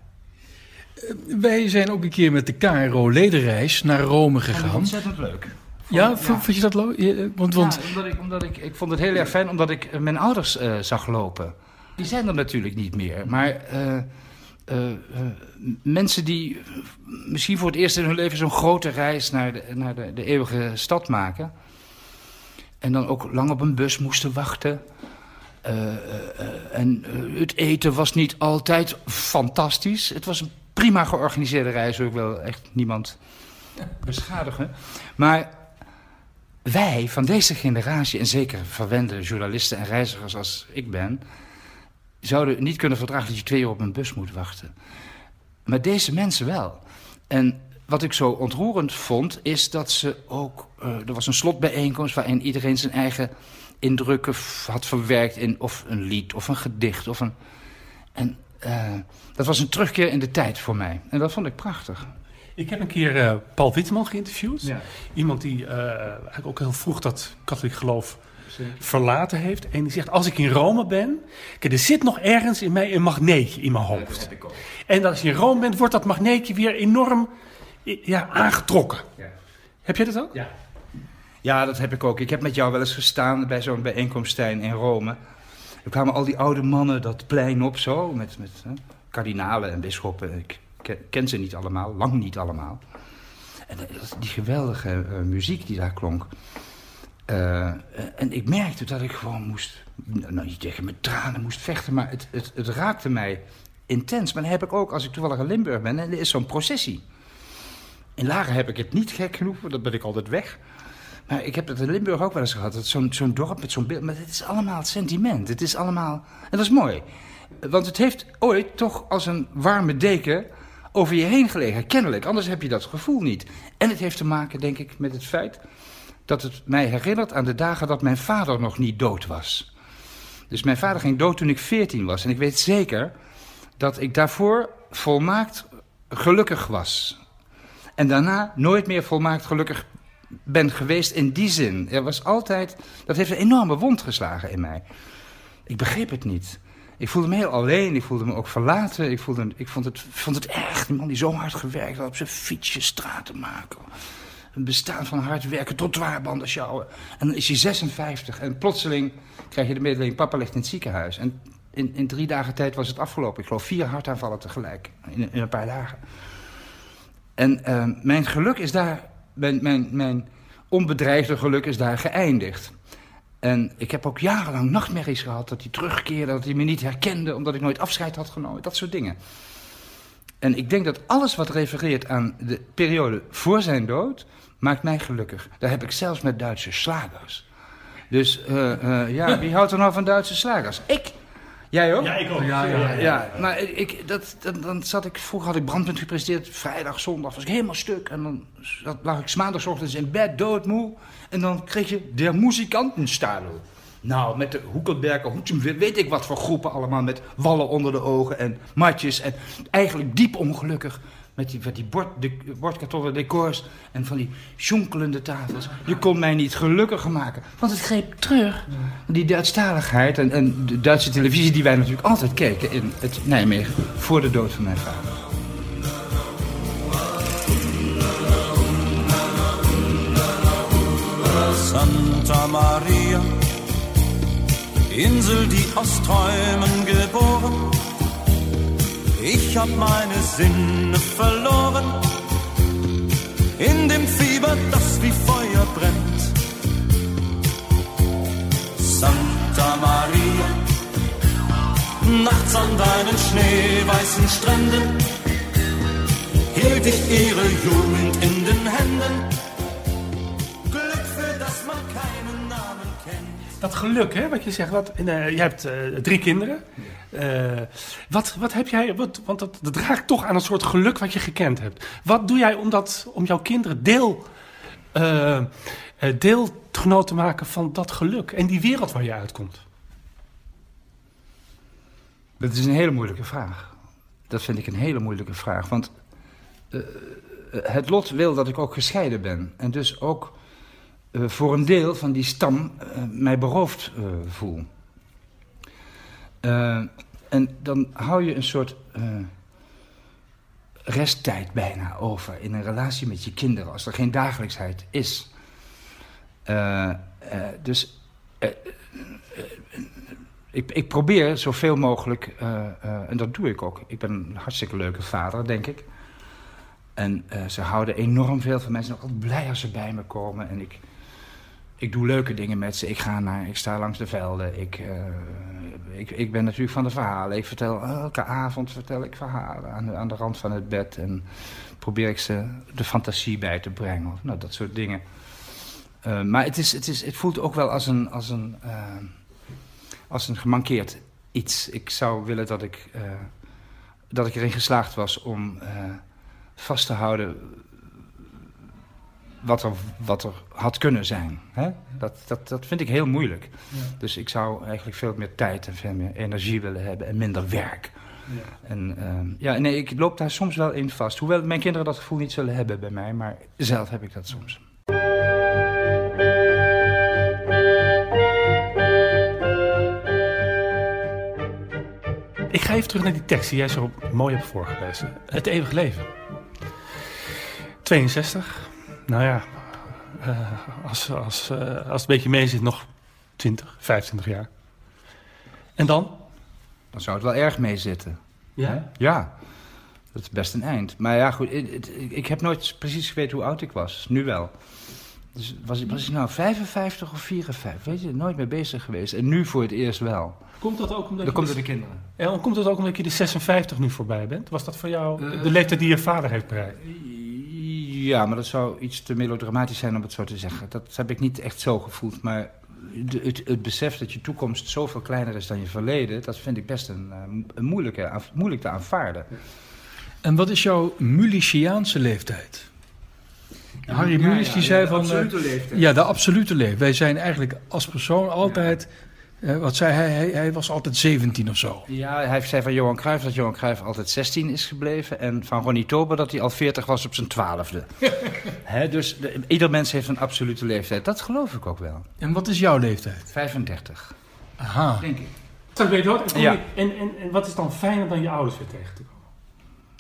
Wij zijn ook een keer met de KRO-ledenreis naar Rome gegaan. Ontzettend leuk. Ja, vond, vond je dat leuk? Je- Want, want Ja, omdat ik, omdat ik, ik vond het heel erg fijn omdat ik eh, mijn ouders eh, zag lopen. Die zijn er natuurlijk niet meer. Maar eh, eh, eh, mensen die eh, misschien voor het eerst in hun leven zo'n grote reis naar, de, naar de, de eeuwige stad maken. En dan ook lang op een bus moesten wachten. Eh, eh, eh, en eh, het eten was niet altijd fantastisch. Het was een prima georganiseerde reis. Ik wil echt niemand beschadigen. Maar wij van deze generatie, en zeker verwende journalisten en reizigers als ik ben, zouden niet kunnen verdragen dat je twee uur op een bus moet wachten. Maar deze mensen wel. En wat ik zo ontroerend vond, is dat ze ook. eh, er was een slotbijeenkomst waarin iedereen zijn eigen indrukken had verwerkt in of een lied of een gedicht. Of een, en eh, dat was een terugkeer in de tijd voor mij. En dat vond ik prachtig. Ik heb een keer eh, Paul Witteman geïnterviewd. Ja. Iemand die eh, eigenlijk ook heel vroeg dat katholiek geloof verlaten heeft. En die zegt, als ik in Rome ben... Kijk, er zit nog ergens in mij een magneetje in mijn hoofd. En als je in Rome bent, wordt dat magneetje weer enorm ja, aangetrokken. Ja. Heb jij dat ook? Ja. Ja, dat heb ik ook. Ik heb met jou wel eens gestaan bij zo'n bijeenkomst in Rome. Er kwamen al die oude mannen dat plein op zo, met, met kardinalen en bisschoppen. Ik ken, ze niet allemaal, lang niet allemaal. En eh, dat- die geweldige eh, muziek die daar klonk. Eh, en ik merkte dat ik gewoon moest, nou niet tegen mijn tranen moest vechten, maar het, het, het raakte mij intens. Maar dan heb ik ook, als ik toevallig in Limburg ben, en er is zo'n processie. In Laren heb ik het niet gek genoeg, dan ben ik altijd weg. Ik heb het in Limburg ook wel eens gehad. dat Zo'n zo'n dorp met zo'n beeld. Maar het is allemaal het sentiment. Het is allemaal. En dat is mooi. Want het heeft ooit toch als een warme deken over je heen gelegen. Kennelijk. Anders heb je dat gevoel niet. En het heeft te maken, denk ik, met het feit dat het mij herinnert aan de dagen dat mijn vader nog niet dood was. Dus mijn vader ging dood toen ik 14 was. En ik weet zeker dat ik daarvoor volmaakt gelukkig was. En daarna nooit meer volmaakt gelukkig ben geweest in die zin. Er was altijd, dat heeft een enorme wond geslagen in mij. Ik begreep het niet. Ik voelde me heel alleen, ik voelde me ook verlaten. Ik, voelde, ik vond, het, vond het erg, die man die zo hard gewerkt had op zijn fietsje straten maken. Een bestaan van hard werken, trottoirbanden sjouwen. En dan is hij 56 en plotseling krijg je de mededeling... papa ligt in het ziekenhuis. En in, in drie dagen tijd was het afgelopen. Ik geloof vier hartaanvallen tegelijk, in, in een paar dagen. En eh, mijn geluk is daar, mijn, mijn, mijn onbedreigde geluk is daar geëindigd. En ik heb ook jarenlang nachtmerries gehad dat hij terugkeerde, dat hij me niet herkende omdat ik nooit afscheid had genomen, dat soort dingen. En ik denk dat alles wat refereert aan de periode voor zijn dood, maakt mij gelukkig. Daar heb ik zelfs met Duitse slagers. Dus eh, eh, ja, wie houdt er nou van Duitse slagers? Ik! Jij ook? Ja, ik ook. Ja, ja, ja. Ja, maar ik, dat, dan, dan zat ik, vroeger had ik brandpunt gepresenteerd, vrijdag, zondag was ik helemaal stuk. En dan zat, lag ik 's maandagochtends in bed, doodmoe. En dan kreeg je de muzikantenstadel. Nou, met de Hoekelberger, Hoetsem, weet ik wat voor groepen allemaal. Met wallen onder de ogen en matjes. En eigenlijk diep ongelukkig. Met die, met die bord, de, bordkartonnen decors en van die jonkelende tafels. Je kon mij niet gelukkiger maken. Want het greep terug. Die Duitsstaligheid en, en de Duitse televisie die wij natuurlijk altijd keken in het Nijmegen. Voor de dood van mijn vader. Santa Maria, Insel, die aus Träumen geboren. Ich hab meine Sinne verloren in dem Fieber, das wie Feuer brennt. Santa Maria, nachts an deinen schneeweißen Stränden hielt ich ihre Jugend in den Händen. Dat geluk, hè, wat je zegt. Wat, en, eh, jij hebt eh, drie kinderen. Eh, wat, wat heb jij, wat, want dat, dat raakt toch aan een soort geluk wat je gekend hebt. Wat doe jij om, dat, om jouw kinderen deel, deelgenoot te maken van dat geluk en die wereld waar je uitkomt? Dat is een hele moeilijke vraag. Dat vind ik een hele moeilijke vraag. Want het lot wil dat ik ook gescheiden ben. En dus ook eh, voor een deel van die stam eh, mij beroofd eh, voel. En dan hou je een soort resttijd bijna over in een relatie met je kinderen, als er geen dagelijksheid is. Dus ik, ik probeer zoveel mogelijk, en dat doe ik ook. Ik ben een hartstikke leuke vader, denk ik. En ze houden enorm veel van. Ze zijn ook altijd blij als ze bij me komen. En ik, ik doe leuke dingen met ze. Ik ga naar, ik sta langs de velden. Ik, eh, ik, ik ben natuurlijk van de verhalen. Ik vertel elke avond vertel ik verhalen aan de, aan de rand van het bed. En probeer ik ze de fantasie bij te brengen. Of, nou, dat soort dingen. Eh, maar het, is, het, is, het voelt ook wel als een, als, een, eh, als een gemankeerd iets. Ik zou willen dat ik, dat ik erin geslaagd was om vast te houden wat er, wat er had kunnen zijn. Hè? Dat, dat, dat vind ik heel moeilijk. Dus ik zou eigenlijk veel meer tijd en veel meer energie willen hebben en minder werk. En ehm, ja, nee, ik loop daar soms wel in vast. Hoewel mijn kinderen dat gevoel niet zullen hebben bij mij, maar zelf heb ik dat soms. Ik ga even terug naar die tekst die jij zo mooi hebt voorgelezen. Het eeuwige leven. 62. Nou ja, eh, als, als, eh, als het een beetje mee zit, nog 20, 25 jaar. En dan? Dan zou het wel erg mee zitten. Ja. Ja, dat is best een eind. Maar ja, goed, ik heb nooit precies geweten hoe oud ik was. Nu wel. Dus was, ik- was ik nou 55 of 54? Weet je, nooit mee bezig geweest. En nu voor het eerst wel. Komt dat ook omdat Dat je komt de- door de kinderen. En komt dat ook omdat je de 56 nu voorbij bent? Was dat voor jou de leeftijd die je vader heeft bereikt? Ja, maar dat zou iets te melodramatisch zijn om het zo te zeggen. Dat heb ik niet echt zo gevoeld. Maar de- het, het besef dat je toekomst zoveel kleiner is dan je verleden... dat vind ik best een, eh, een moeilijke, aan- moeilijk te aanvaarden. En wat is jouw Muliciaanse leeftijd? Harry Ja, Mulisch ja, die ja, zei de van... absolute eh, leeftijd. Ja, de absolute leeftijd. Wij zijn eigenlijk als persoon altijd... eh, wat zei hij? hij? Hij was altijd 17 of zo. Ja, hij zei van Johan Cruijff dat Johan Cruijff altijd 16 is gebleven. En van Ronnie Tober dat hij al 40 was op zijn twaalfde. Hè, dus de- ieder mens heeft een absolute leeftijd. Dat geloof ik ook wel. En wat is jouw leeftijd? 35. Aha. Denk ik. Dat weet je wat? En, kom Ja. je- en, en, en wat is dan fijner dan je ouders weer tegen te komen?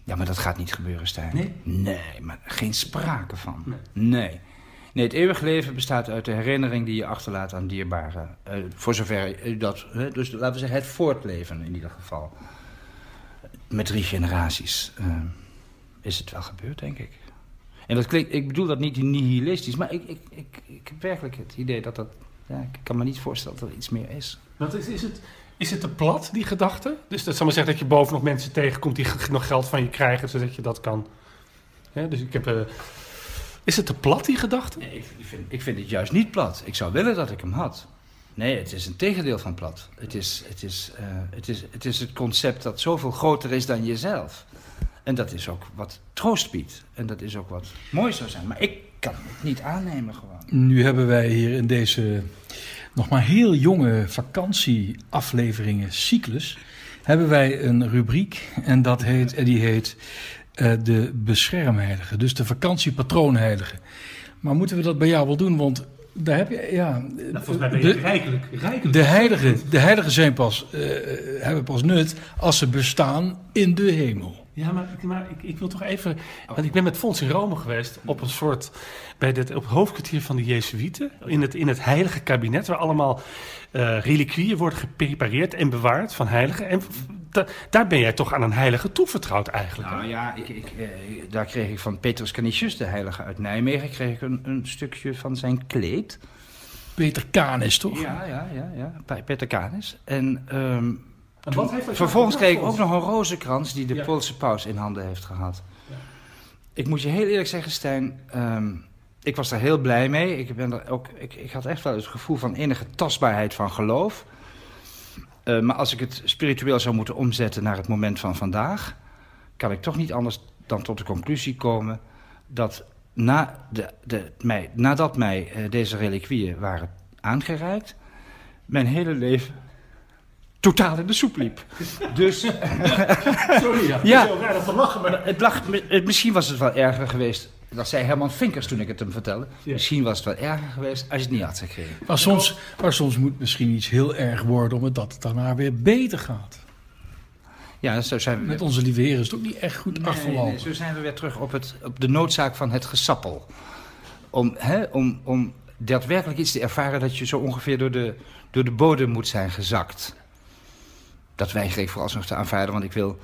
Ja, maar dat gaat niet gebeuren, Stijn. Nee? Nee, maar geen sprake van. Nee. Nee. Nee, het eeuwige leven bestaat uit de herinnering die je achterlaat aan dierbaren. Eh, voor zover je dat... dus laten we zeggen het voortleven in ieder geval. Met drie generaties eh, is het wel gebeurd, denk ik. En dat klinkt, ik bedoel dat niet nihilistisch, maar ik, ik, ik, ik heb werkelijk het idee dat dat... Ja, ik kan me niet voorstellen dat er iets meer is. Want is, is, het, is het te plat, die gedachte? Dus dat zal maar zeggen dat je boven nog mensen tegenkomt die nog geld van je krijgen, zodat je dat kan. Dus ik heb. eh, is het te plat, die gedachte? Nee, ik, vind, ik vind het juist niet plat. Ik zou willen dat ik hem had. Nee, het is een tegendeel van plat. Het is het, is, eh, het, is, het is het concept dat zoveel groter is dan jezelf. En dat is ook wat troost biedt. En dat is ook wat mooi zou zijn. Maar ik kan het niet aannemen gewoon. Nu hebben wij hier in deze nog maar heel jonge vakantieafleveringen cyclus... hebben wij een rubriek en dat heet, en die heet eh, de beschermheilige. Dus de vakantiepatroonheilige. Maar moeten we dat bij jou wel doen? Want daar heb je... Ja, Nou, volgens mij ben je de, rijkelijk. rijkelijk. de heiligen, de heiligen zijn pas, eh, hebben pas nut als ze bestaan in de hemel. Ja, maar, ik- maar ik, ik wil toch even. Want ik ben met Fons in Rome geweest. op een soort. bij het, op het hoofdkwartier van de Jezuïeten. In het, in het heilige kabinet. waar allemaal eh reliquieën worden geprepareerd en bewaard van heiligen. En da- daar ben jij toch aan een heilige toevertrouwd eigenlijk. hè? Nou ja, ik, ik, eh, daar kreeg ik van Petrus Canisius, de heilige uit Nijmegen... kreeg ik een, een stukje van zijn kleed. Peter Canis, toch? Ja, ja, ja. ja. Pe- Peter Canis. En... ehm, En wat heeft Vervolgens kreeg ik ook nog een rozenkrans die de Ja. Poolse paus in handen heeft gehad. Ik moet je heel eerlijk zeggen, Stijn, ehm, ik was daar heel blij mee. Ik, ben er ook, ik, ik had echt wel het gevoel van enige tastbaarheid van geloof. Eh, maar als ik het spiritueel zou moeten omzetten naar het moment van vandaag, kan ik toch niet anders dan tot de conclusie komen dat na de, de, mij, nadat mij eh, deze reliquieën waren aangereikt, mijn hele leven totaal in de soep liep. Dus Sorry, ja. Ja. Het is heel raar dat we lachen, maar. het lag, het- misschien was het wel erger geweest. Dat zei Herman Vinkers toen ik het hem vertelde. Ja. Misschien was het wel erger geweest als je het niet had gekregen. Maar soms, maar soms moet misschien iets heel erg worden omdat het daarna weer beter gaat. Ja, zo zijn we Met onze lieve heren is het ook niet echt goed Nee, afgelopen. nee, zo zijn we weer terug op, het, op de noodzaak van het gesappel. Om, hè, om, om daadwerkelijk iets te ervaren dat je zo ongeveer door de, door de bodem moet zijn gezakt. Dat weiger ik vooralsnog te aanvaarden, want ik wil...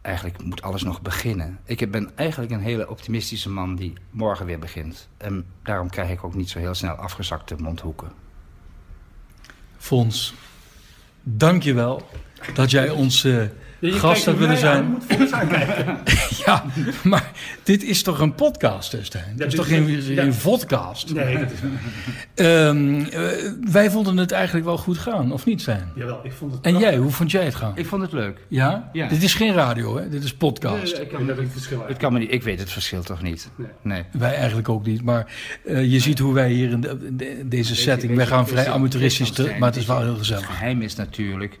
Eigenlijk moet alles nog beginnen. Ik ben eigenlijk een hele optimistische man die morgen weer begint. En daarom krijg ik ook niet zo heel snel afgezakte mondhoeken. Fons, dank je wel dat jij ons eh, Je gast kijkt hebt willen aan, zijn. je moet Fons aankijken. Ja, maar dit is toch een podcast, Stijn? Dit is toch geen, een- podcast? Nee, dat is... Ehm, eh, wij vonden het eigenlijk wel goed gaan, of niet, Stijn? Jawel, ik vond het... En jij, hoe vond jij het gaan? Ik vond het leuk. Ja? Ja. Dit is geen radio, hè? Dit is podcast. Ik kan dat het verschil Het kan me niet, ik weet het verschil toch niet? Nee. nee. Wij eigenlijk ook niet, maar eh, je ziet hoe wij hier in de- de- deze setting, wij weet je, gaan vrij amateuristisch, maar het is wel heel Het gezellig. geheim is natuurlijk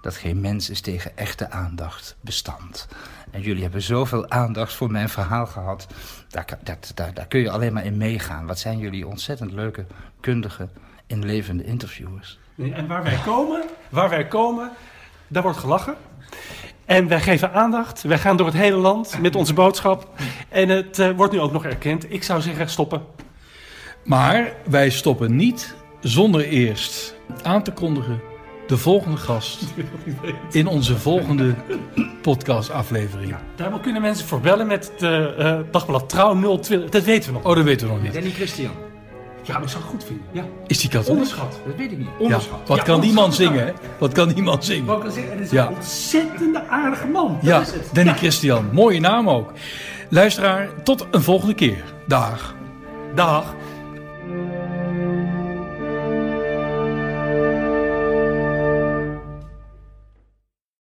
dat geen mens is tegen echte aandacht bestand. En jullie hebben zoveel aandacht voor mijn verhaal gehad. Daar, dat, daar, daar kun je alleen maar in meegaan. Wat zijn jullie ontzettend leuke, kundige, inlevende interviewers. En waar wij komen, waar wij komen, daar wordt gelachen. En wij geven aandacht. Wij gaan door het hele land met onze boodschap. En het eh, wordt nu ook nog erkend. Ik zou zeggen, stoppen. Maar wij stoppen niet zonder eerst aan te kondigen de volgende gast in onze volgende podcastaflevering. Daar kunnen mensen voor bellen met de eh dagblad Trouw 020. Dat weten we nog. Oh, dat weten we nog niet. Danny Christian. Ja, maar ik zou het goed vinden. Ja. Is die katholiek? Onderschat. Dat weet ik niet. Ja. Onderschat. Wat Ja, kan die man onderschat. zingen, hè? Wat kan die man zingen? Wou ik al zeggen, het is Ja. een ontzettende aardige man. Dat Ja, is het. Danny Christian. Mooie naam ook. Luisteraar, tot een volgende keer. Dag. Dag.